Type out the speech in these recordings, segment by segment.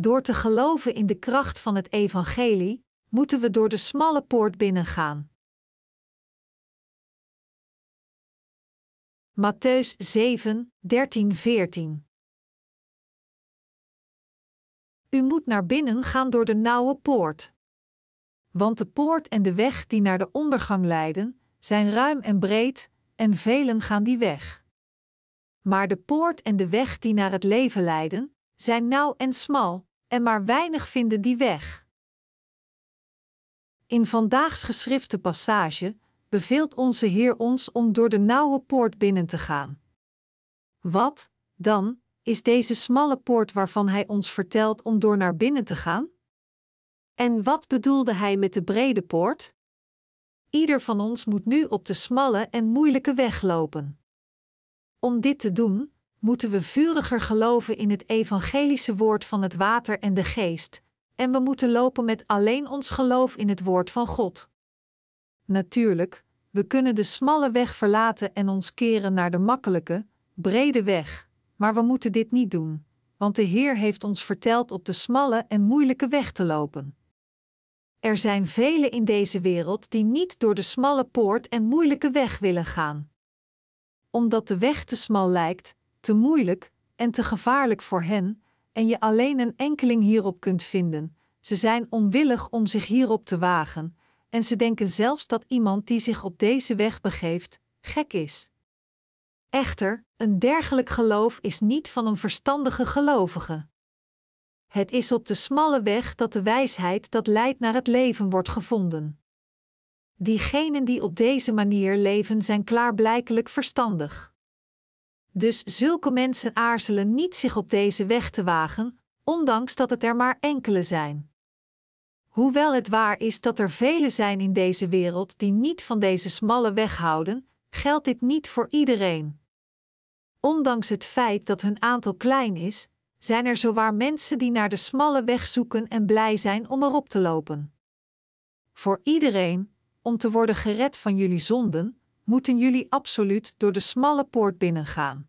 Door te geloven in de kracht van het evangelie, moeten we door de smalle poort binnengaan. Matthäus 7, 13, 14 U moet naar binnen gaan door de nauwe poort. Want de poort en de weg die naar de ondergang leiden, zijn ruim en breed, en velen gaan die weg. Maar de poort en de weg die naar het leven leiden, zijn nauw en smal, en maar weinig vinden die weg. In vandaags geschrifte passage beveelt onze Heer ons om door de nauwe poort binnen te gaan. Wat, dan, is deze smalle poort waarvan Hij ons vertelt om door naar binnen te gaan? En wat bedoelde Hij met de brede poort? Ieder van ons moet nu op de smalle en moeilijke weg lopen. Om dit te doen, moeten we vuriger geloven in het evangelische woord van het water en de geest, en we moeten lopen met alleen ons geloof in het woord van God. Natuurlijk, we kunnen de smalle weg verlaten en ons keren naar de makkelijke, brede weg, maar we moeten dit niet doen, want de Heer heeft ons verteld op de smalle en moeilijke weg te lopen. Er zijn velen in deze wereld die niet door de smalle poort en moeilijke weg willen gaan. Omdat de weg te smal lijkt, te moeilijk en te gevaarlijk voor hen, en je alleen een enkeling hierop kunt vinden, ze zijn onwillig om zich hierop te wagen, en ze denken zelfs dat iemand die zich op deze weg begeeft, gek is. Echter, een dergelijk geloof is niet van een verstandige gelovige. Het is op de smalle weg dat de wijsheid dat leidt naar het leven wordt gevonden. Diegenen die op deze manier leven zijn klaarblijkelijk verstandig. Dus zulke mensen aarzelen niet zich op deze weg te wagen, ondanks dat het er maar enkele zijn. Hoewel het waar is dat er velen zijn in deze wereld die niet van deze smalle weg houden, geldt dit niet voor iedereen. Ondanks het feit dat hun aantal klein is, zijn er zowaar mensen die naar de smalle weg zoeken en blij zijn om erop te lopen. Voor iedereen, om te worden gered van jullie zonden, moeten jullie absoluut door de smalle poort binnengaan.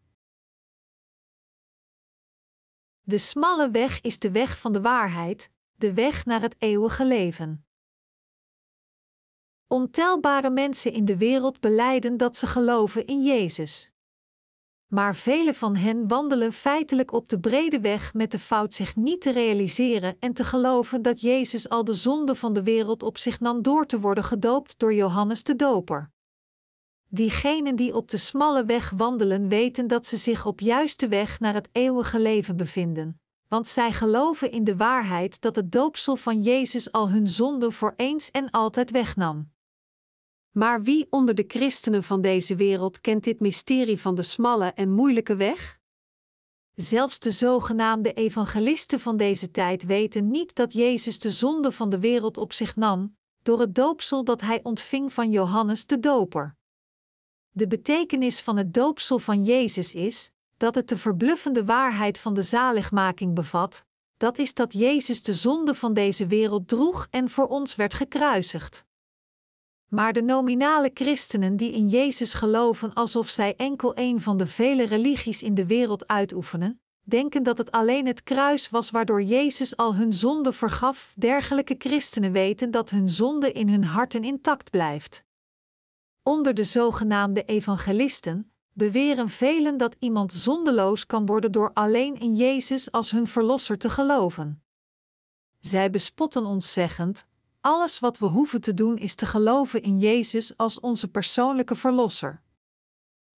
De smalle weg is de weg van de waarheid, de weg naar het eeuwige leven. Ontelbare mensen in de wereld beleiden dat ze geloven in Jezus. Maar vele van hen wandelen feitelijk op de brede weg met de fout zich niet te realiseren en te geloven dat Jezus al de zonde van de wereld op zich nam door te worden gedoopt door Johannes de Doper. Diegenen die op de smalle weg wandelen weten dat ze zich op juiste weg naar het eeuwige leven bevinden, want zij geloven in de waarheid dat het doopsel van Jezus al hun zonde voor eens en altijd wegnam. Maar wie onder de christenen van deze wereld kent dit mysterie van de smalle en moeilijke weg? Zelfs de zogenaamde evangelisten van deze tijd weten niet dat Jezus de zonde van de wereld op zich nam, door het doopsel dat hij ontving van Johannes de Doper. De betekenis van het doopsel van Jezus is dat het de verbluffende waarheid van de zaligmaking bevat, dat is dat Jezus de zonde van deze wereld droeg en voor ons werd gekruisigd. Maar de nominale christenen die in Jezus geloven alsof zij enkel een van de vele religies in de wereld uitoefenen, denken dat het alleen het kruis was waardoor Jezus al hun zonde vergaf. Dergelijke christenen weten dat hun zonde in hun harten intact blijft. Onder de zogenaamde evangelisten beweren velen dat iemand zondeloos kan worden door alleen in Jezus als hun verlosser te geloven. Zij bespotten ons zeggend: alles wat we hoeven te doen is te geloven in Jezus als onze persoonlijke verlosser.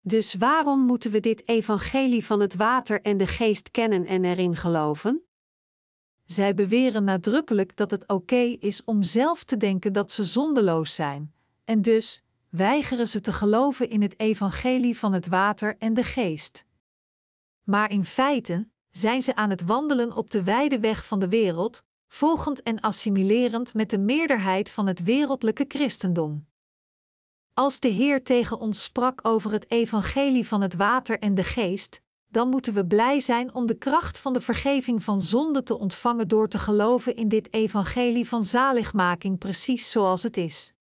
Dus waarom moeten we dit evangelie van het water en de geest kennen en erin geloven? Zij beweren nadrukkelijk dat het oké is om zelf te denken dat ze zondeloos zijn, en dus weigeren ze te geloven in het evangelie van het water en de geest. Maar in feite zijn ze aan het wandelen op de wijde weg van de wereld, volgend en assimilerend met de meerderheid van het wereldlijke christendom. Als de Heer tegen ons sprak over het evangelie van het water en de geest, dan moeten we blij zijn om de kracht van de vergeving van zonde te ontvangen door te geloven in dit evangelie van zaligmaking precies zoals het is.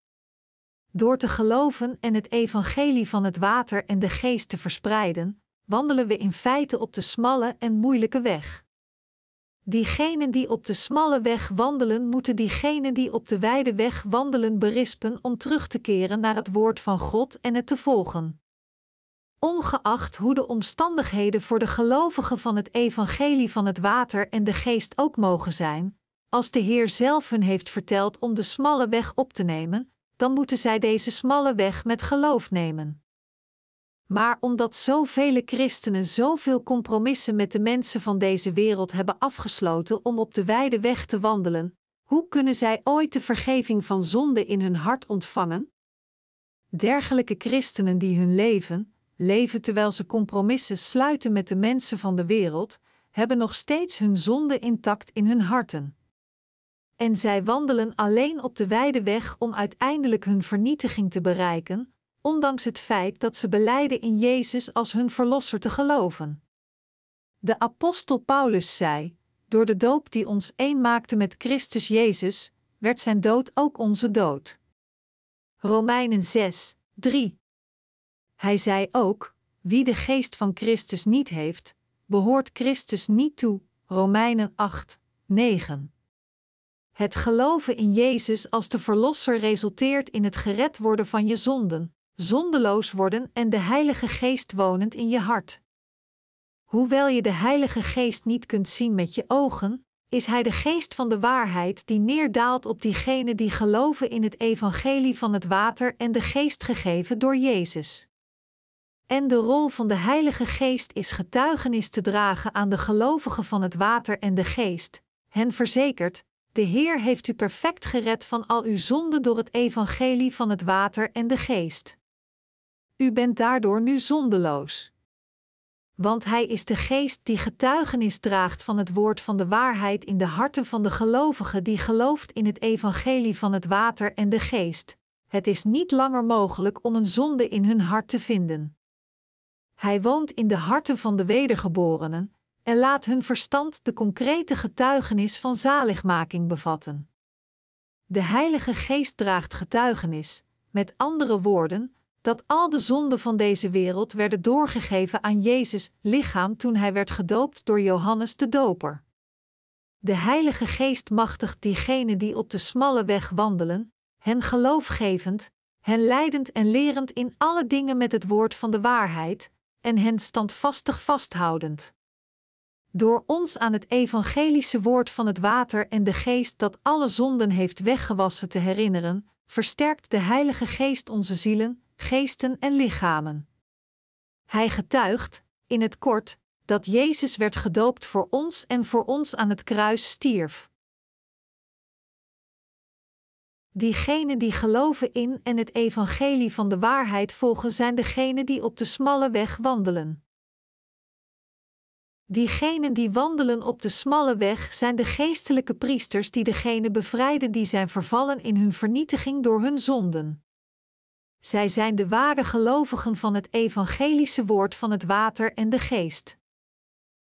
Door te geloven en het evangelie van het water en de geest te verspreiden, wandelen we in feite op de smalle en moeilijke weg. Diegenen die op de smalle weg wandelen, moeten diegenen die op de wijde weg wandelen berispen om terug te keren naar het woord van God en het te volgen. Ongeacht hoe de omstandigheden voor de gelovigen van het evangelie van het water en de geest ook mogen zijn, als de Heer zelf hun heeft verteld om de smalle weg op te nemen, dan moeten zij deze smalle weg met geloof nemen. Maar omdat zoveel christenen zoveel compromissen met de mensen van deze wereld hebben afgesloten om op de wijde weg te wandelen, hoe kunnen zij ooit de vergeving van zonde in hun hart ontvangen? Dergelijke christenen die hun leven, leven terwijl ze compromissen sluiten met de mensen van de wereld, hebben nog steeds hun zonde intact in hun harten. En zij wandelen alleen op de wijde weg om uiteindelijk hun vernietiging te bereiken, ondanks het feit dat ze beleiden in Jezus als hun verlosser te geloven. De apostel Paulus zei: Door de doop die ons één maakte met Christus Jezus, werd zijn dood ook onze dood. Romeinen 6, 3. Hij zei ook: Wie de geest van Christus niet heeft, behoort Christus niet toe. Romeinen 8, 9. Het geloven in Jezus als de Verlosser resulteert in het gered worden van je zonden, zondeloos worden en de Heilige Geest wonend in je hart. Hoewel je de Heilige Geest niet kunt zien met je ogen, is Hij de Geest van de waarheid die neerdaalt op diegenen die geloven in het Evangelie van het water en de Geest gegeven door Jezus. En de rol van de Heilige Geest is getuigenis te dragen aan de gelovigen van het water en de Geest, hen verzekert: De Heer heeft u perfect gered van al uw zonden door het Evangelie van het water en de Geest. U bent daardoor nu zondeloos. Want Hij is de Geest die getuigenis draagt van het woord van de waarheid in de harten van de gelovigen die gelooft in het Evangelie van het water en de Geest. Het is niet langer mogelijk om een zonde in hun hart te vinden. Hij woont in de harten van de wedergeborenen en laat hun verstand de concrete getuigenis van zaligmaking bevatten. De Heilige Geest draagt getuigenis, met andere woorden, dat al de zonden van deze wereld werden doorgegeven aan Jezus' lichaam toen hij werd gedoopt door Johannes de Doper. De Heilige Geest machtigt diegenen die op de smalle weg wandelen, hen geloofgevend, hen leidend en lerend in alle dingen met het woord van de waarheid, en hen standvastig vasthoudend. Door ons aan het evangelische woord van het water en de geest dat alle zonden heeft weggewassen te herinneren, versterkt de Heilige Geest onze zielen, geesten en lichamen. Hij getuigt, in het kort, dat Jezus werd gedoopt voor ons en voor ons aan het kruis stierf. Diegenen die geloven in en het evangelie van de waarheid volgen zijn degenen die op de smalle weg wandelen. Diegenen die wandelen op de smalle weg zijn de geestelijke priesters die degenen bevrijden die zijn vervallen in hun vernietiging door hun zonden. Zij zijn de ware gelovigen van het evangelische woord van het water en de geest.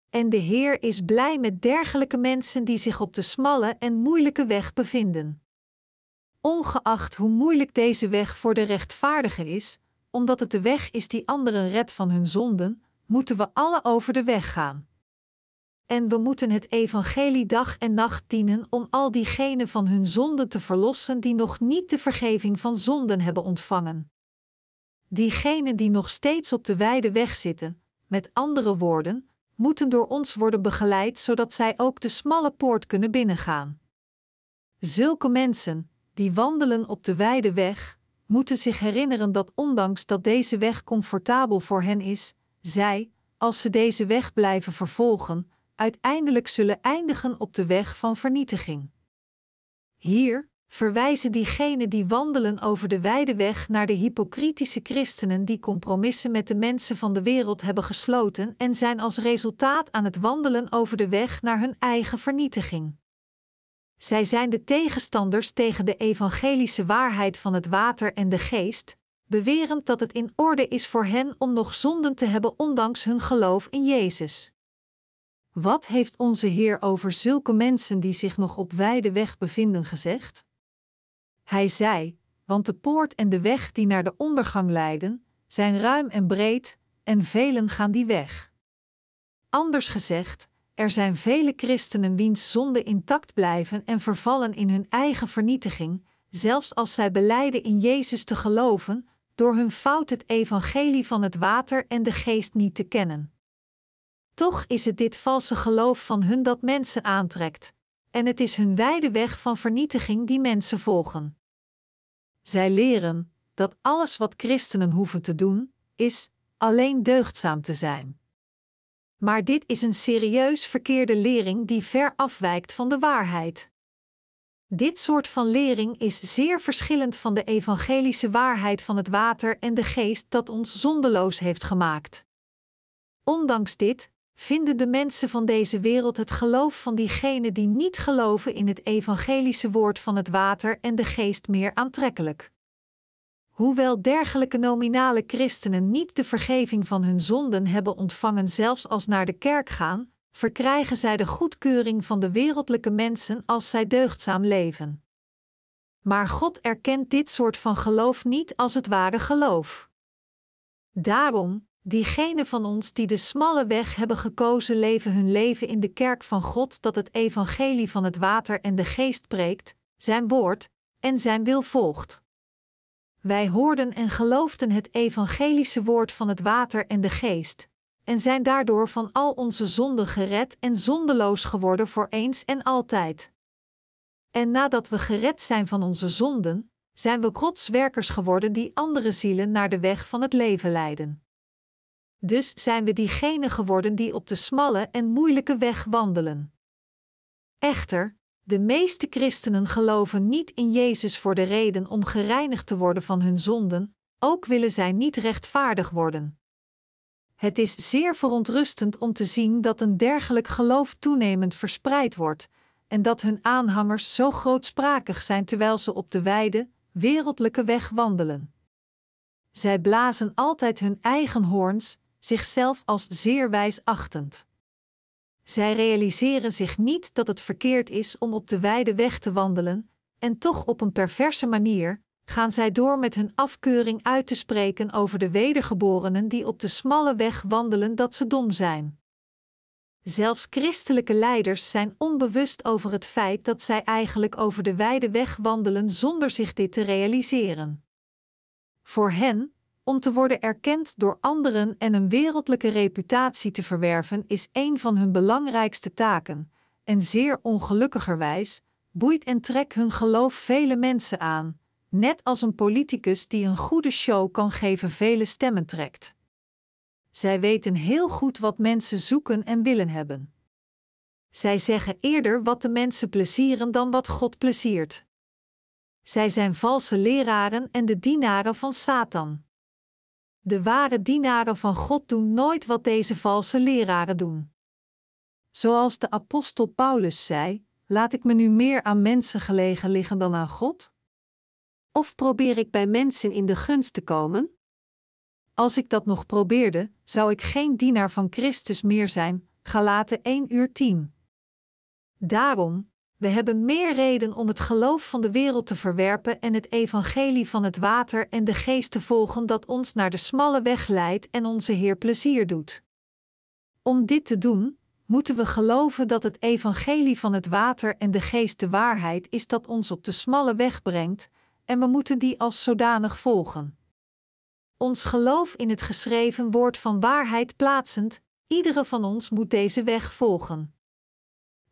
En de Heer is blij met dergelijke mensen die zich op de smalle en moeilijke weg bevinden. Ongeacht hoe moeilijk deze weg voor de rechtvaardigen is, omdat het de weg is die anderen redt van hun zonden, moeten we alle over de weg gaan. En we moeten het evangelie dag en nacht dienen om al diegenen van hun zonden te verlossen die nog niet de vergeving van zonden hebben ontvangen. Diegenen die nog steeds op de wijde weg zitten, met andere woorden, moeten door ons worden begeleid zodat zij ook de smalle poort kunnen binnengaan. Zulke mensen, die wandelen op de wijde weg, moeten zich herinneren dat ondanks dat deze weg comfortabel voor hen is, zij, als ze deze weg blijven vervolgen, uiteindelijk zullen eindigen op de weg van vernietiging. Hier verwijzen diegenen die wandelen over de wijde weg naar de hypocritische christenen die compromissen met de mensen van de wereld hebben gesloten en zijn als resultaat aan het wandelen over de weg naar hun eigen vernietiging. Zij zijn de tegenstanders tegen de evangelische waarheid van het water en de geest, bewerend dat het in orde is voor hen om nog zonden te hebben ondanks hun geloof in Jezus. Wat heeft onze Heer over zulke mensen die zich nog op wijde weg bevinden gezegd? Hij zei: Want de poort en de weg die naar de ondergang leiden, zijn ruim en breed, en velen gaan die weg. Anders gezegd, er zijn vele christenen wiens zonden intact blijven en vervallen in hun eigen vernietiging, zelfs als zij beleiden in Jezus te geloven, door hun fout het evangelie van het water en de geest niet te kennen. Toch is het dit valse geloof van hun dat mensen aantrekt, en het is hun wijde weg van vernietiging die mensen volgen. Zij leren dat alles wat christenen hoeven te doen, is alleen deugdzaam te zijn. Maar dit is een serieus verkeerde lering die ver afwijkt van de waarheid. Dit soort van lering is zeer verschillend van de evangelische waarheid van het water en de geest dat ons zondeloos heeft gemaakt. Ondanks dit vinden de mensen van deze wereld het geloof van diegenen die niet geloven in het evangelische woord van het water en de geest meer aantrekkelijk. Hoewel dergelijke nominale christenen niet de vergeving van hun zonden hebben ontvangen, zelfs als naar de kerk gaan, verkrijgen zij de goedkeuring van de wereldlijke mensen als zij deugdzaam leven. Maar God erkent dit soort van geloof niet als het ware geloof. Daarom, diegenen van ons die de smalle weg hebben gekozen, leven hun leven in de kerk van God dat het evangelie van het water en de geest preekt, zijn woord en zijn wil volgt. Wij hoorden en geloofden het evangelische woord van het water en de geest, en zijn daardoor van al onze zonden gered en zondeloos geworden voor eens en altijd. En nadat we gered zijn van onze zonden, zijn we Gods werkers geworden die andere zielen naar de weg van het leven leiden. Dus zijn we diegenen geworden die op de smalle en moeilijke weg wandelen. Echter, de meeste christenen geloven niet in Jezus voor de reden om gereinigd te worden van hun zonden, ook willen zij niet rechtvaardig worden. Het is zeer verontrustend om te zien dat een dergelijk geloof toenemend verspreid wordt, en dat hun aanhangers zo grootsprakig zijn terwijl ze op de wijde, wereldlijke weg wandelen. Zij blazen altijd hun eigen hoorns, zichzelf als zeer wijs achtend. Zij realiseren zich niet dat het verkeerd is om op de wijde weg te wandelen, en toch op een perverse manier gaan zij door met hun afkeuring uit te spreken over de wedergeborenen die op de smalle weg wandelen dat ze dom zijn. Zelfs christelijke leiders zijn onbewust over het feit dat zij eigenlijk over de wijde weg wandelen zonder zich dit te realiseren. Voor hen, om te worden erkend door anderen en een wereldlijke reputatie te verwerven, is een van hun belangrijkste taken, en zeer ongelukkigerwijs boeit en trekt hun geloof vele mensen aan, net als een politicus die een goede show kan geven vele stemmen trekt. Zij weten heel goed wat mensen zoeken en willen hebben. Zij zeggen eerder wat de mensen plezieren dan wat God pleziert. Zij zijn valse leraren en de dienaren van Satan. De ware dienaren van God doen nooit wat deze valse leraren doen. Zoals de apostel Paulus zei: Laat ik me nu meer aan mensen gelegen liggen dan aan God? Of probeer ik bij mensen in de gunst te komen? Als ik dat nog probeerde, zou ik geen dienaar van Christus meer zijn. Galaten 1 uur 10. Daarom, we hebben meer reden om het geloof van de wereld te verwerpen en het evangelie van het water en de geest te volgen dat ons naar de smalle weg leidt en onze Heer plezier doet. Om dit te doen, moeten we geloven dat het evangelie van het water en de geest de waarheid is dat ons op de smalle weg brengt, en we moeten die als zodanig volgen. Ons geloof in het geschreven woord van waarheid plaatsend, iedere van ons moet deze weg volgen.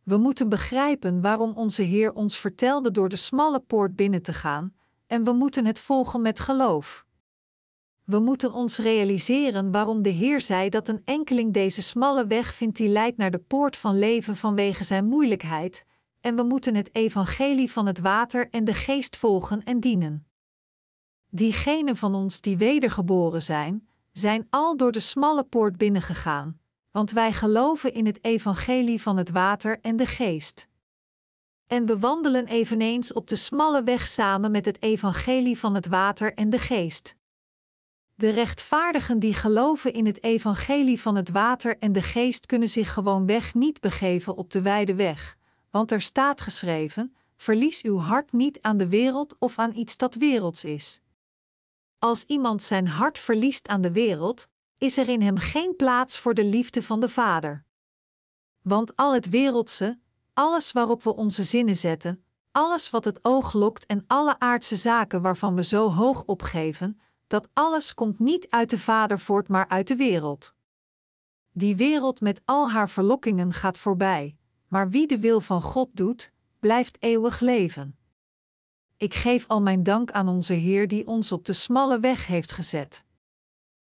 We moeten begrijpen waarom onze Heer ons vertelde door de smalle poort binnen te gaan, en we moeten het volgen met geloof. We moeten ons realiseren waarom de Heer zei dat een enkeling deze smalle weg vindt die leidt naar de poort van leven vanwege zijn moeilijkheid, en we moeten het evangelie van het water en de geest volgen en dienen. Diegenen van ons die wedergeboren zijn, zijn al door de smalle poort binnengegaan, want wij geloven in het evangelie van het water en de geest. En we wandelen eveneens op de smalle weg samen met het evangelie van het water en de geest. De rechtvaardigen die geloven in het evangelie van het water en de geest kunnen zich gewoonweg niet begeven op de wijde weg, want er staat geschreven: Verlies uw hart niet aan de wereld of aan iets dat werelds is. Als iemand zijn hart verliest aan de wereld, is er in hem geen plaats voor de liefde van de Vader. Want al het wereldse, alles waarop we onze zinnen zetten, alles wat het oog lokt en alle aardse zaken waarvan we zo hoog opgeven, dat alles komt niet uit de Vader voort, maar uit de wereld. Die wereld met al haar verlokkingen gaat voorbij, maar wie de wil van God doet, blijft eeuwig leven. Ik geef al mijn dank aan onze Heer die ons op de smalle weg heeft gezet.